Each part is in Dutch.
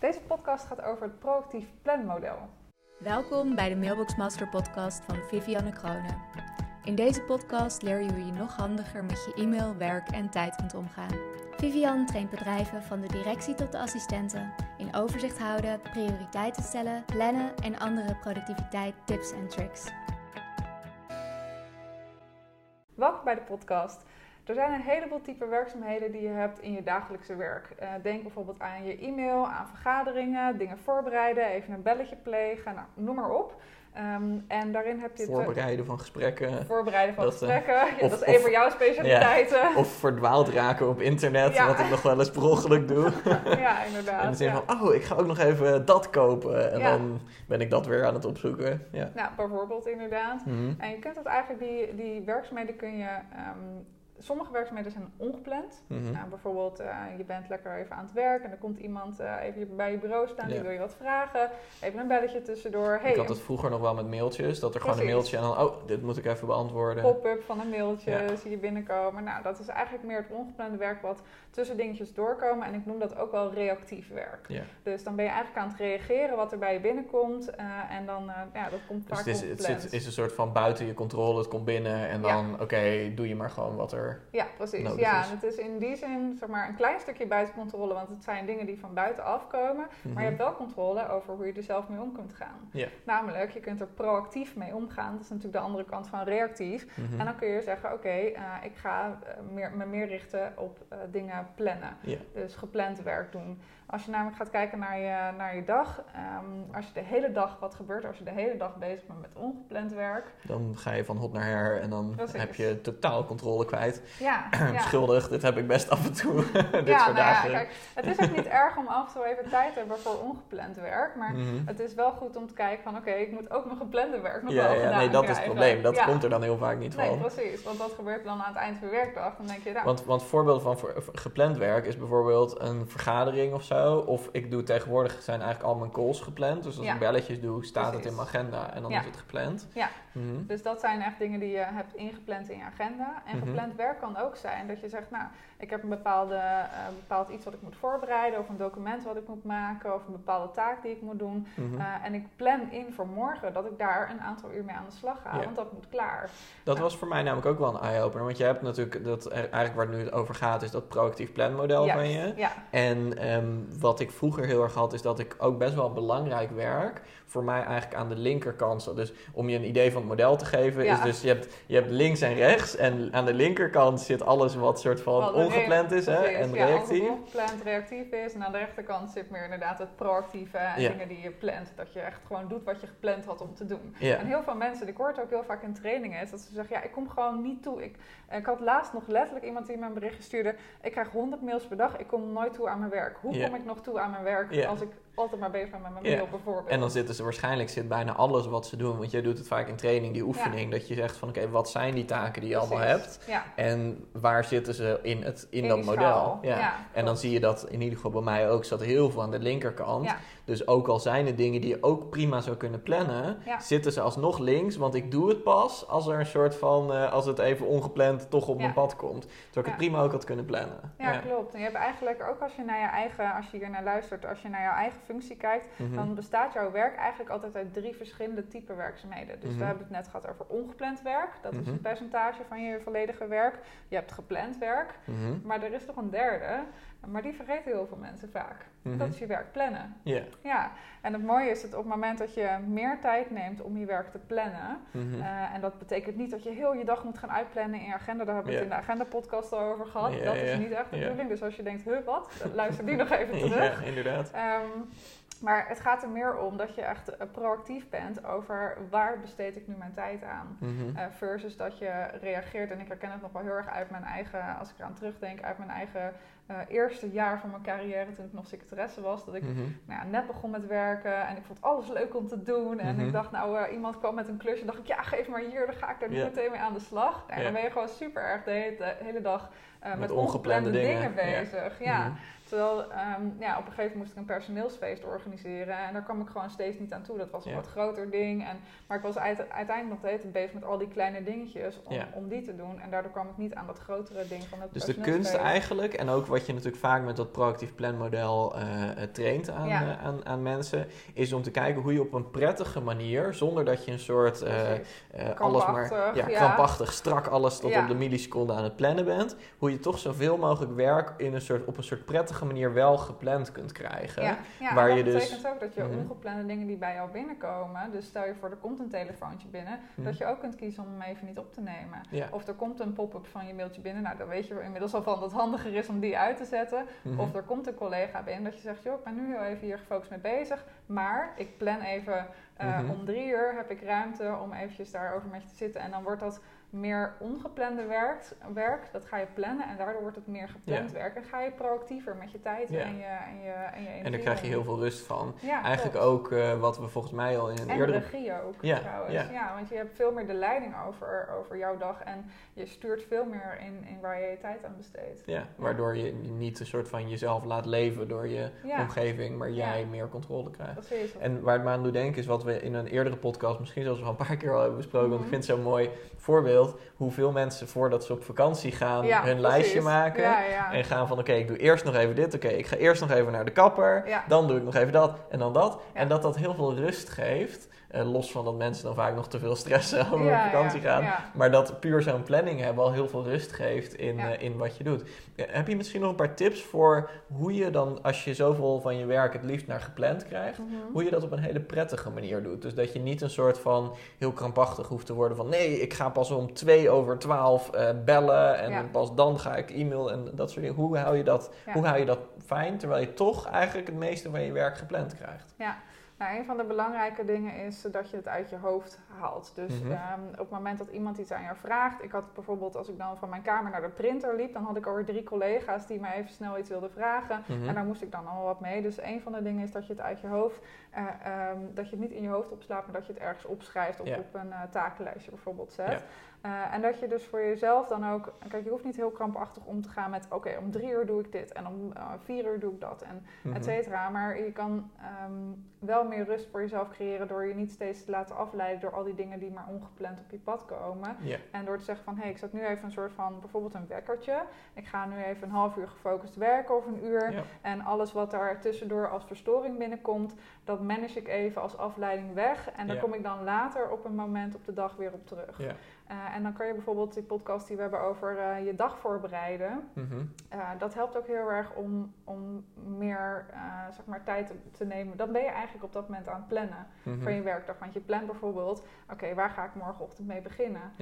Deze podcast gaat over het proactief planmodel. Welkom bij de Mailbox Master podcast van Vivianne Kroonen. In deze podcast leer je hoe je nog handiger met je e-mail, werk en tijd kunt omgaan. Vivian traint bedrijven van de directie tot de assistenten in overzicht houden, prioriteiten stellen, plannen en andere productiviteit tips en tricks. Welkom bij de podcast. Er zijn een heleboel type werkzaamheden die je hebt in je dagelijkse werk. Uh, denk bijvoorbeeld aan je e-mail, aan vergaderingen, dingen voorbereiden, even een belletje plegen, nou, noem maar op. Um, en daarin heb je het... Voorbereiden van gesprekken. Voorbereiden van dat, gesprekken. Uh, ja, of, dat is een van jouw specialiteiten. Ja, of verdwaald raken op internet, ja. wat ik nog wel eens per ongeluk doe. ja, inderdaad. En de zin van, oh, ik ga ook nog even dat kopen. En dan ben ik dat weer aan het opzoeken. Ja. Nou, bijvoorbeeld inderdaad. Mm -hmm. En je kunt dat eigenlijk, die, die werkzaamheden kun je... Um, sommige werkzaamheden zijn ongepland. Mm nou, bijvoorbeeld, uh, je bent lekker even aan het werk en er komt iemand uh, even bij je bureau staan, ja. die wil je wat vragen. Even een belletje tussendoor. Hey, ik had het vroeger nog wel met mailtjes, dat er Precies. gewoon een mailtje en dan, oh, dit moet ik even beantwoorden. Pop-up van een mailtje, ja. zie je binnenkomen. Nou, dat is eigenlijk meer het ongeplande werk wat tussen dingetjes doorkomen. En ik noem dat ook wel reactief werk. Ja. Dus dan ben je eigenlijk aan het reageren wat er bij je binnenkomt. Uh, en dan, ja, dat komt dus vaak het is, het is een soort van buiten je controle, het komt binnen en dan, oké, okay, doe je maar gewoon wat er ja, precies. Ja, en het is in die zin zeg maar, een klein stukje buitencontrole, want het zijn dingen die van buitenaf komen. Mm -hmm. Maar je hebt wel controle over hoe je er zelf mee om kunt gaan. Yeah. Namelijk, je kunt er proactief mee omgaan. Dat is natuurlijk de andere kant van reactief. Mm -hmm. En dan kun je zeggen, oké, okay, uh, ik ga uh, meer, me meer richten op uh, dingen plannen. Yeah. Dus gepland werk doen. Als je namelijk gaat kijken naar je, naar je dag, um, als je de hele dag, wat gebeurt als je de hele dag bezig bent met ongepland werk? Dan ga je van hot naar her en dan Precies. heb je totaal controle kwijt. Ja, ja. Schuldig, dit heb ik best af en toe. dit ja, soort nou dagen. Ja, kijk, het is ook niet erg om af en toe even tijd te hebben voor ongepland werk, maar mm -hmm. het is wel goed om te kijken van oké, ik moet ook mijn geplande werk nog ja, wel ja, gedaan Nee, dat krijgen. is het probleem. Dat komt er dan heel vaak niet nee, van. precies, want dat gebeurt dan aan het eind van de werkdag. Dan denk je, nou, want, want voorbeeld van gepland werk is bijvoorbeeld een vergadering of zo, of ik doe tegenwoordig zijn eigenlijk al mijn calls gepland. Dus als Ja. ik belletjes doe, staat Precies. het in mijn agenda en dan Ja. is het gepland. Ja. Mhm. Dus dat zijn echt dingen die je hebt ingepland in je agenda. En Mhm. gepland werk kan ook zijn dat je zegt, nou, ik heb een bepaalde, eh, bepaald iets wat ik moet voorbereiden, of een document wat ik moet maken, of een bepaalde taak die ik moet doen. Mhm. Eh, en ik plan in voor morgen dat ik daar een aantal uur mee aan de slag ga, want dat moet klaar. Dat was voor mij namelijk ook wel een eye-opener. Want je hebt natuurlijk, dat, er- eigenlijk waar het nu over gaat, is dat proactief planmodel van je. Ja, En ehm, wat ik vroeger heel erg had, is dat ik ook best wel belangrijk werk. Voor mij eigenlijk aan de linkerkant. zat. Dus om je een idee van het model te geven, Ja. is dus je hebt, je hebt links en rechts. En aan de linkerkant zit alles wat soort van Wat ongepland is hè, precies. en Ja, reactief. wat ongepland reactief is. En aan de rechterkant zit meer inderdaad het proactieve en Ja. dingen die je plant. Dat je echt gewoon doet wat je gepland had om te doen. Ja. En heel veel mensen, ik hoor het ook heel vaak in trainingen, is dat ze zeggen, ja, ik kom gewoon niet toe. Ik, ik had laatst nog letterlijk iemand die me een berichtje stuurde, ik krijg 100 mails per dag, ik kom nooit toe aan mijn werk. Hoe Ja. kom ik nog toe aan mijn werk Ja. als ik altijd maar bezig met mijn Ja. mail bijvoorbeeld? En dan zitten ze waarschijnlijk zit bijna alles wat ze doen. Want jij doet het vaak in training, die oefening. Dat je zegt van oké, wat zijn die taken die je allemaal hebt? Ja, En waar zitten ze in, het, in, In dat model? en dan zie je dat in ieder geval bij mij ook zat heel veel aan de linkerkant. Dus ook al zijn er dingen die je ook prima zou kunnen plannen, zitten ze alsnog links. Want ik doe het pas als er een soort van, eh, als het even ongepland toch op mijn pad komt. Terwijl ik het prima ook had kunnen plannen. ja, klopt. En je hebt eigenlijk ook als je naar je eigen, als je hier naar luistert, als je naar jouw eigen functie kijkt, Mhm. dan bestaat jouw werk eigenlijk altijd uit drie verschillende type werkzaamheden. Dus Mhm. we hebben het net gehad over ongepland werk. Dat is Mhm. een percentage van je volledige werk. Je hebt gepland werk. Mhm. Maar er is nog een derde. Maar die vergeten heel veel mensen vaak. Mhm. Dat is je werk plannen. Ja, en het mooie is dat op het moment dat je meer tijd neemt om je werk te plannen. Mhm. eh, en dat betekent niet dat je heel je dag moet gaan uitplannen in je agenda. Daar hebben we het in de agenda-podcast al over gehad. Dat is niet echt de bedoeling. Dus als je denkt, huh, wat? Luister die nog even terug. ja, inderdaad. Ehm, maar het gaat er meer om dat je echt eh, proactief bent over waar besteed ik nu mijn tijd aan. Mhm. Eh, versus dat je reageert, en ik herken het nog wel heel erg uit mijn eigen, als ik eraan terugdenk, uit mijn eigen eh, eerste jaar van mijn carrière toen ik nog secretaresse was. Dat ik Mhm. nou ja, net begon met werken en ik vond alles leuk om te doen. En Mhm. ik dacht, nou, iemand kwam met een klusje. dacht ik, ja, geef maar hier, dan ga ik daar meteen mee aan de slag. En dan ben je gewoon super erg de hele, de hele dag met, met, ongeplande, dingen. bezig. Ja. Mhm. Terwijl um, ja, op een gegeven moment moest ik een personeelsfeest organiseren en daar kwam ik gewoon steeds niet aan toe. Dat was een wat groter ding. En, maar ik was uiteindelijk nog steeds bezig met al die kleine dingetjes om, om die te doen. En daardoor kwam ik niet aan dat grotere ding van het Dus de kunst eigenlijk, en ook wat je natuurlijk vaak met dat proactief planmodel uh, traint aan, uh, aan, aan mensen, is om te kijken hoe je op een prettige manier, zonder dat je een soort uh, alles maar ja, krampachtig, strak alles tot op de milliseconde aan het plannen bent, hoe je toch zoveel mogelijk werk in een soort, op een soort prettige manier wel gepland kunt krijgen. Ja, ja waar dat je dus betekent dus... ook dat je mhm. ongeplande dingen die bij jou binnenkomen, dus stel je voor er komt een telefoontje binnen, mhm. dat je ook kunt kiezen om hem even niet op te nemen. Of er komt een pop-up van je mailtje binnen, nou dan weet je inmiddels al van dat het handiger is om die uit te zetten. Mhm. Of er komt een collega binnen dat je zegt, joh, ik ben nu heel even hier gefocust mee bezig, maar ik plan even uh, om drie uur heb ik ruimte om eventjes daarover met je te zitten en dan wordt dat meer ongeplande werk, werk, dat ga je plannen en daardoor wordt het meer gepland werk. En ga je proactiever met je tijd en, je, en, je, en je En daar krijg je heel veel rust van. Eigenlijk ook uh, wat we volgens mij al in een en eerdere... regie ook trouwens. Ja. want je hebt veel meer de leiding over, over jouw dag en je stuurt veel meer in, in waar je je tijd aan besteedt. Ja, waardoor je niet een soort van jezelf laat leven door je omgeving, maar jij meer controle krijgt. Precies. En waar het me aan doet denken is wat we in een eerdere podcast misschien zelfs wel een paar keer al hebben besproken, want ik mhm. vind het zo mooi voorbeeld hoeveel mensen voordat ze op vakantie gaan hun lijstje maken. En gaan van oké, ik doe eerst nog even dit. Oké, ik ga eerst nog even naar de kapper. Dan doe ik nog even dat en dan dat. En dat dat heel veel rust geeft. Los van dat mensen dan vaak nog te veel stressen over ja, vakantie gaan. Maar dat puur zo'n planning hebben al heel veel rust geeft in, uh, in wat je doet. heb je misschien nog een paar tips voor hoe je dan, als je zoveel van je werk het liefst naar gepland krijgt, mm -hmm. hoe je dat op een hele prettige manier doet? Dus dat je niet een soort van heel krampachtig hoeft te worden van nee, ik ga pas om twee over twaalf uh, bellen en pas dan ga ik e-mail en dat soort dingen. Hoe hou je dat, hoe hou je dat fijn, terwijl je toch eigenlijk het meeste van je werk gepland krijgt? Ja. Nou, een van de belangrijke dingen is dat je het uit je hoofd haalt. Dus mhm. ehm, op het moment dat iemand iets aan jou vraagt, ik had bijvoorbeeld als ik dan van mijn kamer naar de printer liep, dan had ik alweer drie collega's die me even snel iets wilden vragen. Mhm. En daar moest ik dan al wat mee. Dus een van de dingen is dat je het uit je hoofd, uh, um, dat je het niet in je hoofd opslaat, maar dat je het ergens opschrijft of op een uh, takenlijstje bijvoorbeeld zet. Uh, en dat je dus voor jezelf dan ook, kijk, je hoeft niet heel krampachtig om te gaan met, oké, om drie uur doe ik dit en om vier uur doe ik dat en mm et cetera. Maar je kan um, wel meer rust voor jezelf creëren door je niet steeds te laten afleiden door al die dingen die maar ongepland op je pad komen. En door te zeggen van, hé, hey, ik zet nu even een soort van, bijvoorbeeld een wekkertje. Ik ga nu even een half uur gefocust werken of een uur. En alles wat daar tussendoor als verstoring binnenkomt, dat manage ik even als afleiding weg. En daar kom ik dan later op een moment op de dag weer op terug. Uh, en dan kan je bijvoorbeeld die podcast die we hebben over uh, je dag voorbereiden. Mm uh, dat helpt ook heel erg om, om meer zeg maar tijd te nemen. Dan ben je eigenlijk op dat moment aan het plannen mm van je werkdag. Want je plant bijvoorbeeld, oké, waar ga ik morgenochtend mee beginnen?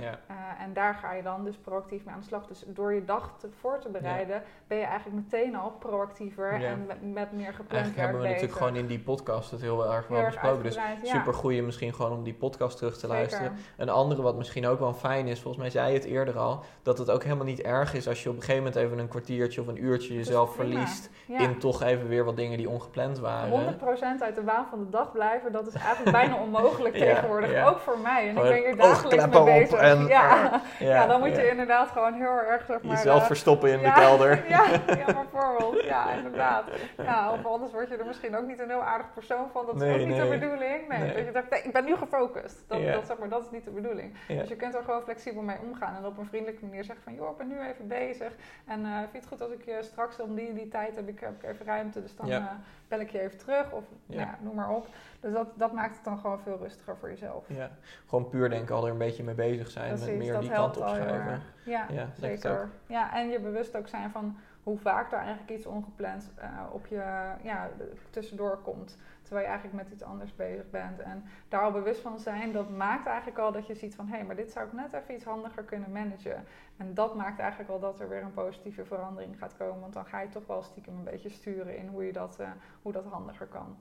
En daar ga je dan dus proactief mee aan de slag. Dus door je dag te, voor te bereiden, ben je eigenlijk meteen al proactiever en met, met, meer gepland Eigenlijk hebben we natuurlijk gewoon in die podcast het heel erg wel besproken. Dus super goeie misschien gewoon om die podcast terug te luisteren. Een andere wat misschien ook wel fijn is, volgens mij zei je het eerder al, dat het ook helemaal niet erg is als je op een gegeven moment even een kwartiertje of een uurtje jezelf verliest in toch even weer wat dingen die ongepland waren. 100% uit de waan van de dag blijven, dat is eigenlijk bijna onmogelijk tegenwoordig. Ook voor mij. En ik ben hier dagelijks mee bezig. En, ja. ja, dan moet je inderdaad gewoon heel erg zeg maar, jezelf verstoppen in de kelder. ja, ja, bijvoorbeeld. Ja, inderdaad. Ja, of anders word je er misschien ook niet een heel aardig persoon van. Dat is ook niet de bedoeling. Nee, dat je dacht, nee, ik ben nu gefocust. Dat, dat, zeg maar, dat is niet de bedoeling. Dus je kunt er gewoon flexibel mee omgaan. En op een vriendelijke manier zeggen van, joh, ik ben nu even bezig. En uh, vind je het goed als ik je straks om die, die tijd heb ik, heb ik even ruimte. Dus dan uh, bel ik je even terug. Of ja. noem maar op. Dus dat, dat maakt het dan gewoon veel rustiger voor jezelf. Ja, gewoon puur denken al er een beetje mee bezig zijn. Precies, met meer die kant op schrijven. Ja, ja zeker. Ja, en je bewust ook zijn van hoe vaak er eigenlijk iets ongepland uh, op je ja, tussendoor komt. Terwijl je eigenlijk met iets anders bezig bent. En daar al bewust van zijn, dat maakt eigenlijk al dat je ziet van hé, hey, maar dit zou ik net even iets handiger kunnen managen. En dat maakt eigenlijk al dat er weer een positieve verandering gaat komen. Want dan ga je toch wel stiekem een beetje sturen in hoe je dat, uh, hoe dat handiger kan.